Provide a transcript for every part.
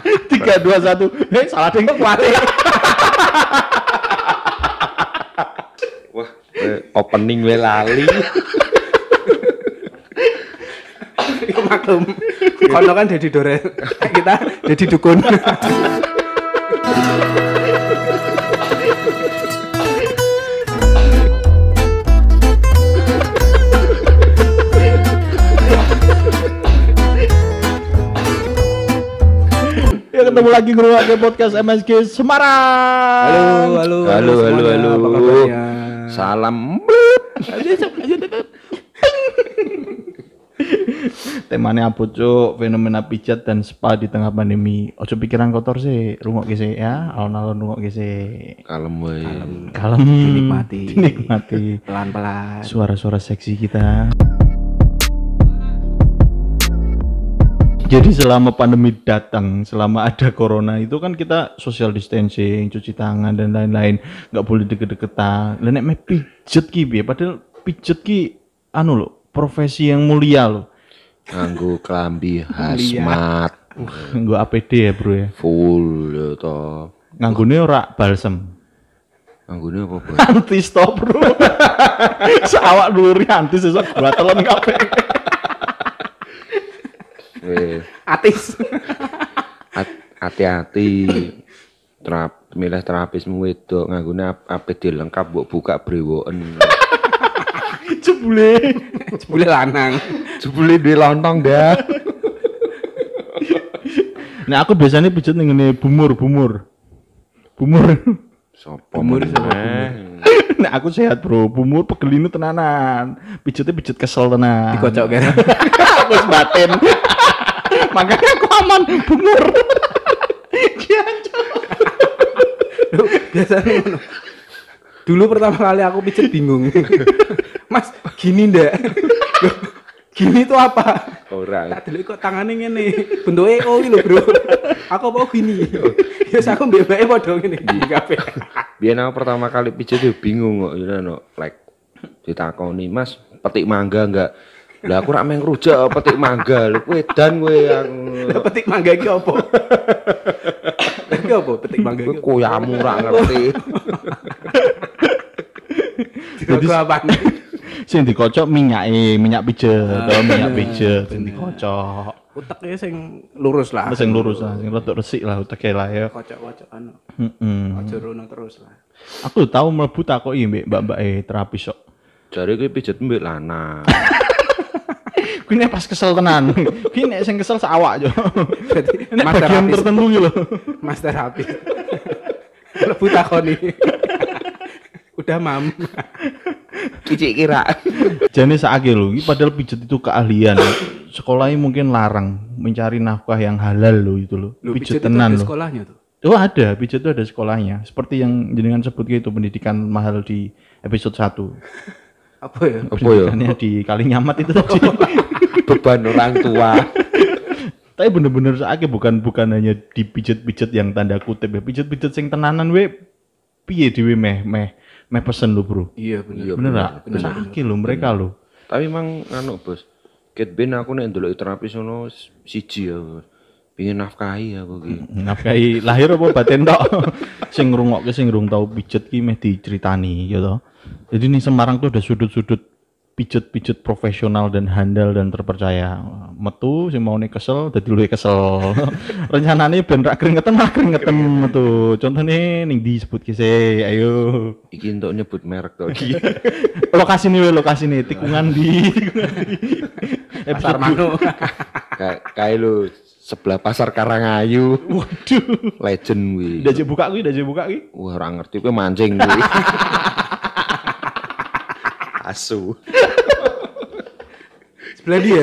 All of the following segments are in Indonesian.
Tiga dua satu. Hei salah ding kuali. Wah, eh, opening we lali. Maklum. Kono kan jadi dore. Kita jadi dukun. ketemu lagi guru ke podcast MSG Semarang. Halo, halo, Halo, halo, halo. Apa kabarnya? Salam. Temanya apa cuk? Fenomena pijat dan spa di tengah pandemi. Ojo pikiran kotor sih, rungok sih ya. Alon-alon rungok sih. Kalem we. Kalem. Dinikmati. Dinikmati. Pelan-pelan. Suara-suara seksi kita. Jadi selama pandemi datang, selama ada corona itu kan kita social distancing, cuci tangan dan lain-lain, nggak boleh deket-deketan. Lah nek pijet ki piye? Padahal pijet ki anu lo, profesi yang mulia lo. Nganggo klambi hazmat. Nggak APD ya, Bro ya. Full ya to. Nganggone ora balsem. Nganggone apa, Bos? Anti stop, Bro. Sawak dulure anti sesuk batelan kabeh. Atis. hat- hati-hati. Terap, milih terapismu wedok nganggone ap- APD lengkap mbok buka brewoken. Jebule. Boleh lanang. Jebule duwe lontong dah. Nah, aku biasanya pijet ning ngene bumur, bumur. Bumur. Sopo Umur meneh? sapa nah, aku sehat, Bro. Bumur pegelinu tenanan. Pijetnya pijet kesel tenan. Dikocok kan. aku wis batin. Makanya aku aman. Kiancok. Biasanya. Dulu pertama kali aku pijet bingung. Mas, gini ndak? Gini tuh apa? Ora. Tak dulu kok tangannya ngene. Bentuknya oh ini lho, Bro. Aku mau gini. Ya aku mbek-mbeke padha ngene gini kabeh. Biyen aku pertama kali pijet yo bingung kok ya no. Like ditakoni, "Mas, petik mangga enggak?" Lah aku rak meng rujak petik mangga. Lho kowe dan kowe aku. Lah petik mangga iki apa? Iki apa petik mangga Kowe iki? koyamu rak ngerti. Jadi apa? Sing dikocok minyake, minyak pijet, atau minyak pijet sing dikocok. Uteknya sing lurus lah. Sing lurus lah, sing rada resik lah uteke lah ya. Kocok-kocok anu. Heeh. Aja rono terus lah. Aku tahu mlebu takoki mbek mbak-mbak e terapis kok. Jare kowe pijet mbek lanang. Kuwi nek pas kesel tenan. Kuwi nek sing kesel sak awak yo. Berarti Nek mas bagian tertentu iki lho. Mas terapis. Lebu takoni. Udah mam. Cicik kira. Jane sakake lho, iki padahal pijet itu keahlian. Sekolahnya mungkin larang mencari nafkah yang halal lho itu. Lu Pijet pijet tenan lho. sekolahnya tuh. Oh ada, pijet itu ada sekolahnya. Seperti yang jenengan sebut itu pendidikan mahal di episode 1. Apa ya? Apa ya? Pendidikannya di Kalinyamat itu tadi. Beban orang tua. Tapi bener-bener sakake bukan bukan hanya dipijet-pijet yang tanda kutip ya. Pijet-pijet sing tenanan we piye dhewe meh meh meh pesen lho, Bro. Iya bener. Bener bener, Sakake lho mereka lho. Tapi emang anu, Bos. Ket ben aku nek ndelok terapis ono siji ya. Bos. Pingin nafkahi aku ki. Nafkahi lahir apa batin tok. sing ngrungokke sing urung tau pijet ki meh diceritani ya toh. Jadi nih Semarang tuh ada sudut-sudut pijet-pijet profesional dan handal dan terpercaya. Metu sing mau nih kesel dadi luwih kesel. Rencanane ben rak keringetan malah keringetan metu. Contohnya ning disebut ki sih, ayo. Iki untuk nyebut merek to. lokasi nih lokasi nih tikungan di tikungan di Pasar Manu. Kayak kayak lu sebelah pasar Karangayu. waduh Legend wi. udah buka kuwi udah buka kuwi Wah, ora ngerti kowe mancing kuwi. Asu. Sebelah dia.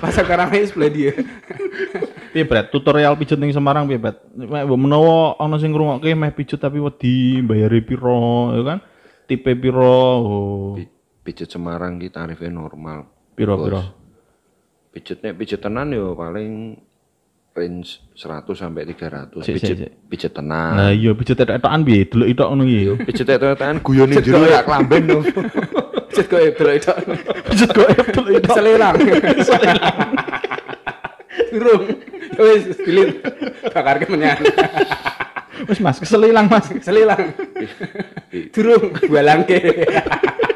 Pasar Karangaya sebelah dia. piye Bret tutorial pijet ning Semarang piye Bret Mek menawa ana sing ngrungokke meh pijet tapi wedi bayari piro ya kan tipe piro oh Pi- Pijet Semarang ki tarifnya normal. piro Bos. piro Pijet nek pijet tenan yo paling range 100 sampai 300. Sik, sik, Pijet sik. pijet tenan. nah iya pijet etok-etokan piye delok itok ngono iki Pijet tetan guyone jero ya klamben no. Cet kok delok itu. pijet kok delok itok Selelang. Turun. Ya Wis, delete. bakar kemenyan. Wis Mas, keselilang Mas. Selilang. Durung balangke.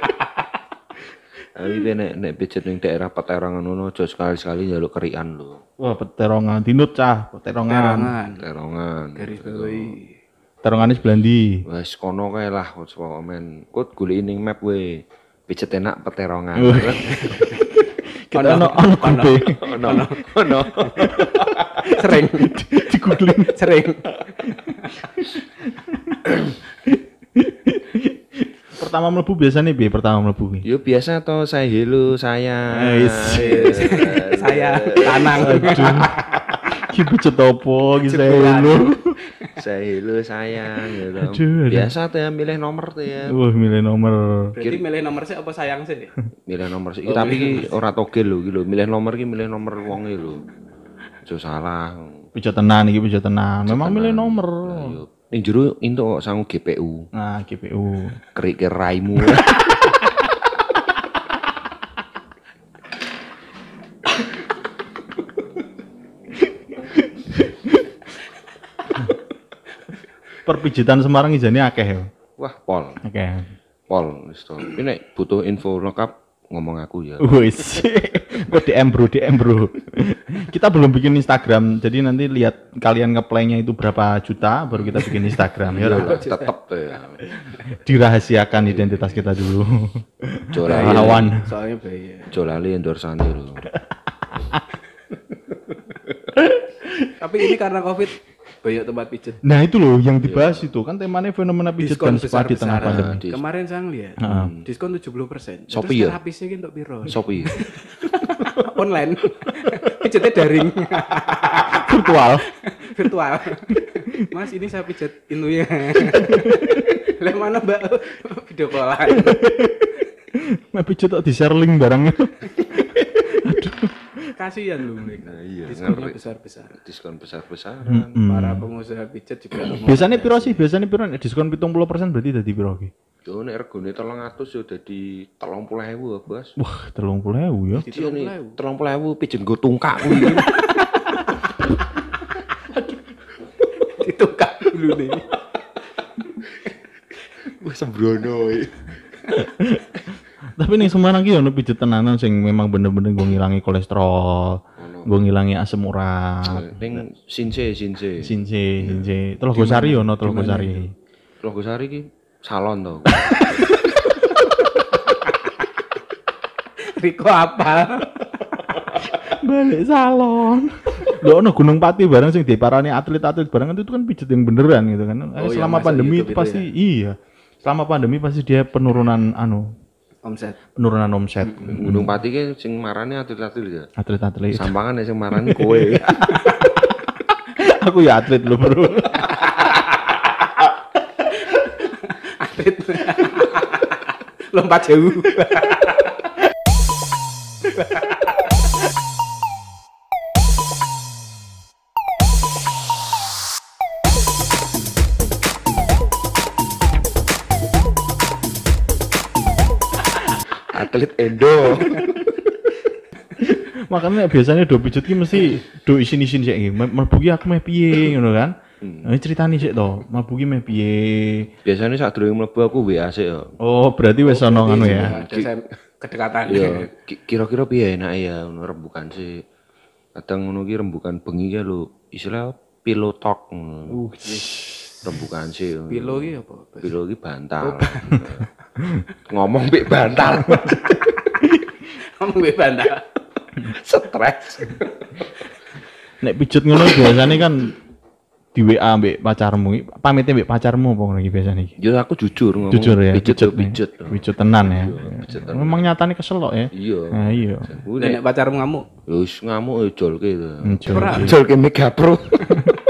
Tapi kowe nek nek pijet ning daerah peterangan ngono aja sekali-sekali njaluk kerian lho. Wah, peterongan dinut cah, peterongan. Terangan. Peterangan. Garis bawahi. Peterongan sebelah ndi? Wes kono kae lah pokoke men. Kut goleki ning map we. Pijet enak peterongan. Kita ono ono grupe. Ono. Ono. Sering. Di googling. Sering. Pertama mlebu biasanya piye pertama mlebu ki? Yo biasa to saya hello saya. Wis. Saya tanang. Ki becet opo ki saya Jebolan. lu. Saya hello sayang gitu. Aduh, aduh. Biasa tuh ya milih nomor tuh ya. Wah, milih nomor. Berarti milih nomor sih apa sayang sih? Milih nomor sih. Tapi ki ora togel lho ki lho. Milih nomor ki milih nomor wonge lho. Aja salah. Bisa tenan iki bisa tenan. Memang milih nomor. Ayo. Ning jero kok sangu GPU. Nah, GPU. Kerik ke raimu. Perpijitan Semarang ijane akeh ya. Wah, pol. Oke. Pol wis to. Ini nek butuh info lengkap ngomong aku ya. Wis. Kok DM bro, DM bro. kita belum bikin Instagram, jadi nanti lihat kalian ngeplaynya itu berapa juta, baru kita bikin Instagram ya. Ya Ra? tetep tuh ya. Dirahasiakan identitas kita dulu. Jolali. Lawan. Soalnya bahaya. Jolali endorse lho. Tapi ini karena covid banyak tempat pijet. Nah itu loh yang dibahas itu kan temanya fenomena pijet dan spa di tengah pandemi. Kemarin saya lihat diskon 70%. Shopee Terus ya? terapisnya ki untuk piro? Shopee. Online. Pijetnya daring. Virtual. Virtual. Mas, ini saya pijet inunya. Lah mana Mbak? Video callan. Mau pijet kok di share link barangnya. Kasihan lu mereka. iya, Diskonnya ngeri. besar-besar. Diskon besar-besaran. Para pengusaha pijet juga Biasanya piro sih? Biasanya piro Nek diskon 70% berarti dadi piro? Yo nek regane 300 yo dadi 30.000 Bos. Wah, 30.000 ya. Iya nih, 30.000 pijen go tungkak kuwi. ditukar dulu nih. Wis sembrono. Tapi ning Semarang ki ono pijet tenanan sing memang bener-bener gue ngilangi kolesterol, gue ngilangi asam urat, Ning Sinse Sinse. sinse, sinse. Telogosari ono Telogosari. Logosari ki salon to. Riko apa? Balik salon. Lo ono Gunung Pati barang sing diparani atlet-atlet barang itu kan pijet yang beneran gitu kan. Eh, Oh iya, selama masuk pandemi YouTube itu itu pasti iya. Selama pandemi pasti dia penurunan anu, Omset. penurunan omset. Gunung Pati ki sing marane atlet-atlet ya. Atlet-atlet. Sampangan sing marani kowe. Aku ya atlet lo bro. Atlet. Lompat jauh. Atlet Endo. Makanya biasanya do pijet ki mesti do isin-isin sik iki. Mlebu aku meh piye ngono kan. Nah, ceritani sik to, mlebu ki meh piye. Biasanya saat durung mlebu aku WA sik yo. Oh, berarti wis ono anu ya. Ada saya- kedekatan. Iya, ki- kira-kira piye enak ya ngono rembukan sih. Kadang ngono ki rembukan bengi ki lho, istilah pillow talk. ngono. Rembukan sih. Pilo ki apa? Pilo ki bantal. Ngomong mbek bantal. Kamu gue bantah. Stres. Nek pijet ngono biasanya kan di WA mbek pacarmu, pamitnya mbek pacarmu apa ngono iki biasanya iki. Yo aku jujur ngomong. Jujur ya, pijet pijet pijet. Pijet tenan ya. pijet Memang nyatane kesel kok ya. Iya. Nah, iya. Kuwi Nek nek pacarmu ngamuk. yo wis ngamuk yo jolke itu. Muncul. Ora. Jolke Mega Pro.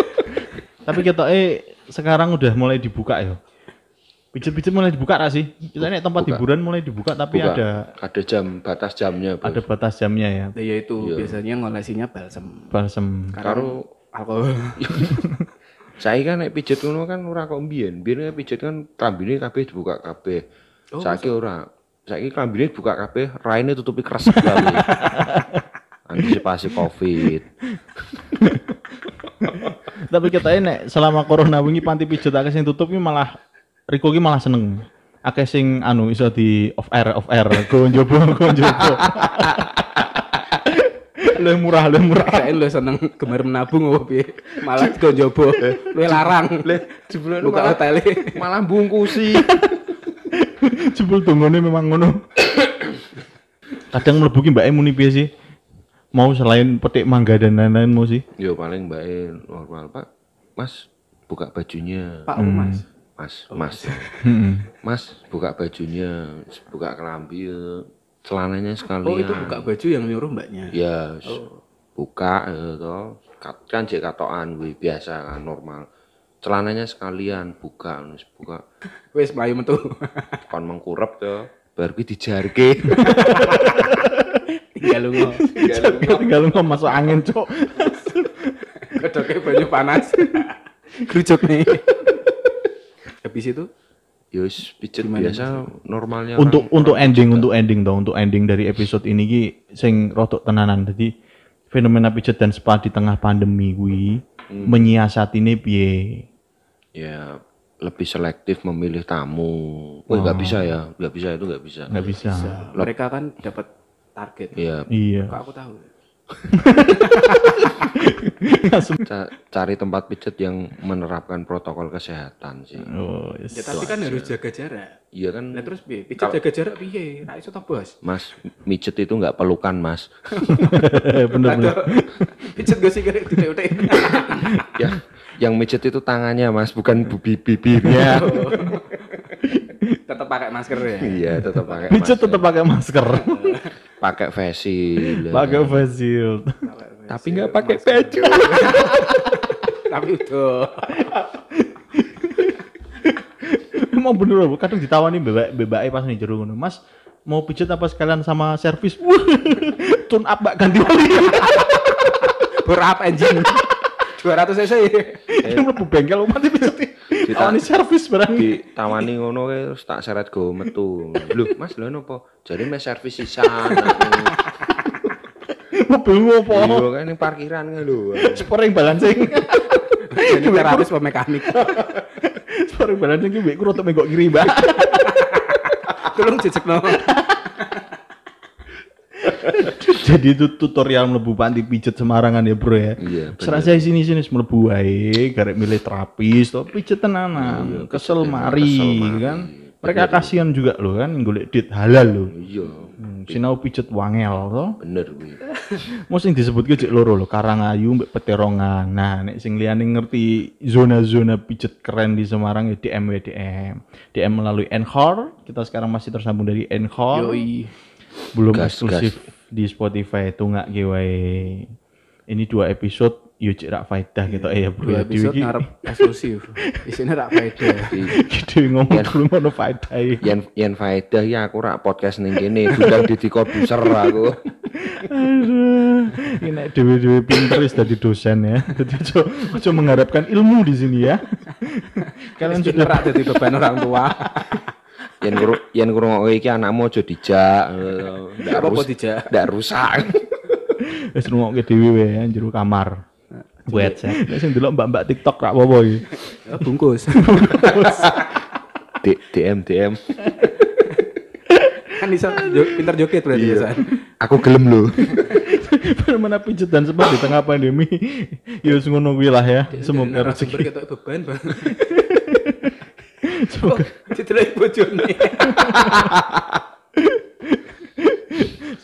Tapi kita eh sekarang udah mulai dibuka ya. Pijet-pijet mulai dibuka gak sih? Kita nek tempat Buka. hiburan mulai dibuka tapi Buka. ada ada jam batas jamnya, Bos. ada batas jamnya ya. Ya itu biasanya ngolesinya balsam. Balsem. Karo Alkohol. saya kan nek pijet ngono kan ora kok mbiyen. Mbiyen pijet kan klambine kabeh dibuka kabeh. Saiki ora. Saiki klambine buka kabeh, raine tutupi kresek kabeh. Antisipasi Covid. Tapi kita nek selama corona wingi panti pijet akeh sing tutup iki malah Riko iki malah seneng. Akeh sing anu iso di off air off air go njobo go njobo. Lu murah lu murah. Saya lu seneng gemar menabung apa piye? Malah kok jobo. Lu larang. Jebule Buka malah, hotel malah bungkusi. Jebul dongone memang ngono. Kadang mlebu ki mbake muni piye sih? Mau selain petik mangga dan lain-lain mau sih? Yo paling mbak normal Pak. Mas buka bajunya. Pak Mas. Mas, Mas. Heeh. Mas buka bajunya, buka kelambi. Celananya sekalian. Oh, itu buka baju yang nyuruh mbaknya. Ya, s- buka ya toh. Kat- Kan jek katokan kuwi biasa kan normal. Celananya sekalian buka, wis buka. Wis mlayu metu. Kon mengkurep tuh. Baru kuwi dijarke. Tinggal lunga. Tinggal lu masuk angin, Cok. Kedoknya banyu panas. Kerucuk nih. Habis itu Ya wis pijet biasa normalnya untuk orang- untuk orang ending untuk ending dong untuk ending dari episode ini ki sing rotok tenanan jadi fenomena pijet dan spa di tengah pandemi gue Hmm. menyiasati ini piye ya lebih selektif memilih tamu. Oh, nggak bisa ya, nggak bisa itu nggak bisa. nggak bisa mereka kan dapat target. Iya, iya Kok aku tahu. Ca- cari tempat pijet yang menerapkan protokol kesehatan sih. oh yes. Ya tapi kan harus jaga jarak. Iya kan, Nah terus piye? Pijet jaga jarak piye? Ra iso Bos? Mas, mijet itu nggak pelukan, Mas. bener bener Pijet gak sih kira utek-utek. ya, yang mijet itu tangannya, Mas, bukan bibirnya. Tetap pakai masker ya. iya, tetap pakai pijet masker. tetap pakai masker pakai face shield. pakai face shield Tapi nggak pakai baju. Tapi udah. emang bener loh kadang ditawani bebek bebek pas nih jero ngono mas mau pijet apa sekalian sama servis tune up mbak ganti oli Berapa engine? 200 cc. Ini mlebu bengkel mati pijet Dita- Tawani servis barang Ditawani ngono kae terus tak seret go metu. Lho, Mas, lho napa? Jadi mes servis sisan. mobilmu apa Iya kan ning parkiran kan lho. Sporing balancing. Jadi terapis pemekanik. Sporing balancing ki mbek ku rotok menggok kiri, Mbak. Tolong jejekno. Jadi itu tutorial mlebu panti pijet Semarangan ya, Bro ya. Iya. Serasa sini sini mlebu wae, garek milih terapis, to pijet tenanan. kesel mari kesel mari. kan. Mereka kasihan juga loh kan golek duit halal loh. Iya, Hmm, Sinau pijet wangel to. bener kuwi. Mau sing disebut cek loro lho, Karangayu mbek Peterongan. Nah, nek sing liyane ngerti zona-zona pijet keren di Semarang ya DM ya DM. Melalui Anchor. Kita sekarang masih tersambung dari Anchor. Yoi. Belum Gas, eksklusif di Spotify itu nggak giveaway. Ini dua episode cek rak faedah gitu eh ya bro. Dua ya, episode ngarep eksklusif. Isinya rak faedah. Dewi ngomong dulu ngono faedah. ya. Yen yen faedah ya aku rak podcast ning kene budal Didi Kobuser aku. Aduh, ini dewi-dewi pinter wis dadi dosen ya. Jadi ojo, ojo mengharapkan ilmu di sini ya. Kalian Sudah sudah rak jadi beban orang tua. Yen kuru yen ngrungokke iki anakmu aja dijak. Ndak Apa-apa rus- dijak. ndak rusak. wis rungokke dhewe wae jero kamar. Buat saya. Nek sing delok mbak-mbak TikTok rak apa iki. Ya, bungkus. DM DM. kan bisa pintar joget berarti Iya. ya. Aku gelem lho. Fenomena pijet dan sebab di tengah pandemi. Ya wis ngono kuwi lah ya. Semoga rezeki. beban, Bang. Didelok bojone.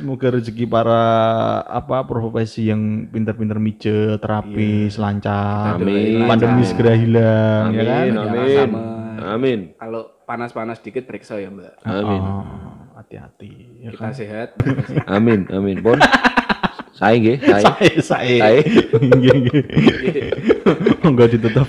Semoga rezeki para apa profesi yang pintar-pintar mijet, terapis, lancar. Amin. Pandemi segera hilang ya kan. Amin, amin. sama. Amin. Kalau panas-panas dikit periksa ya, Mbak. Amin. Oh, hati-hati ya Kita kan. sehat. Amin, amin. Pun saya nggih, saya. Saya, saya. Saya. Nggih, nggih. Monggo ditutup.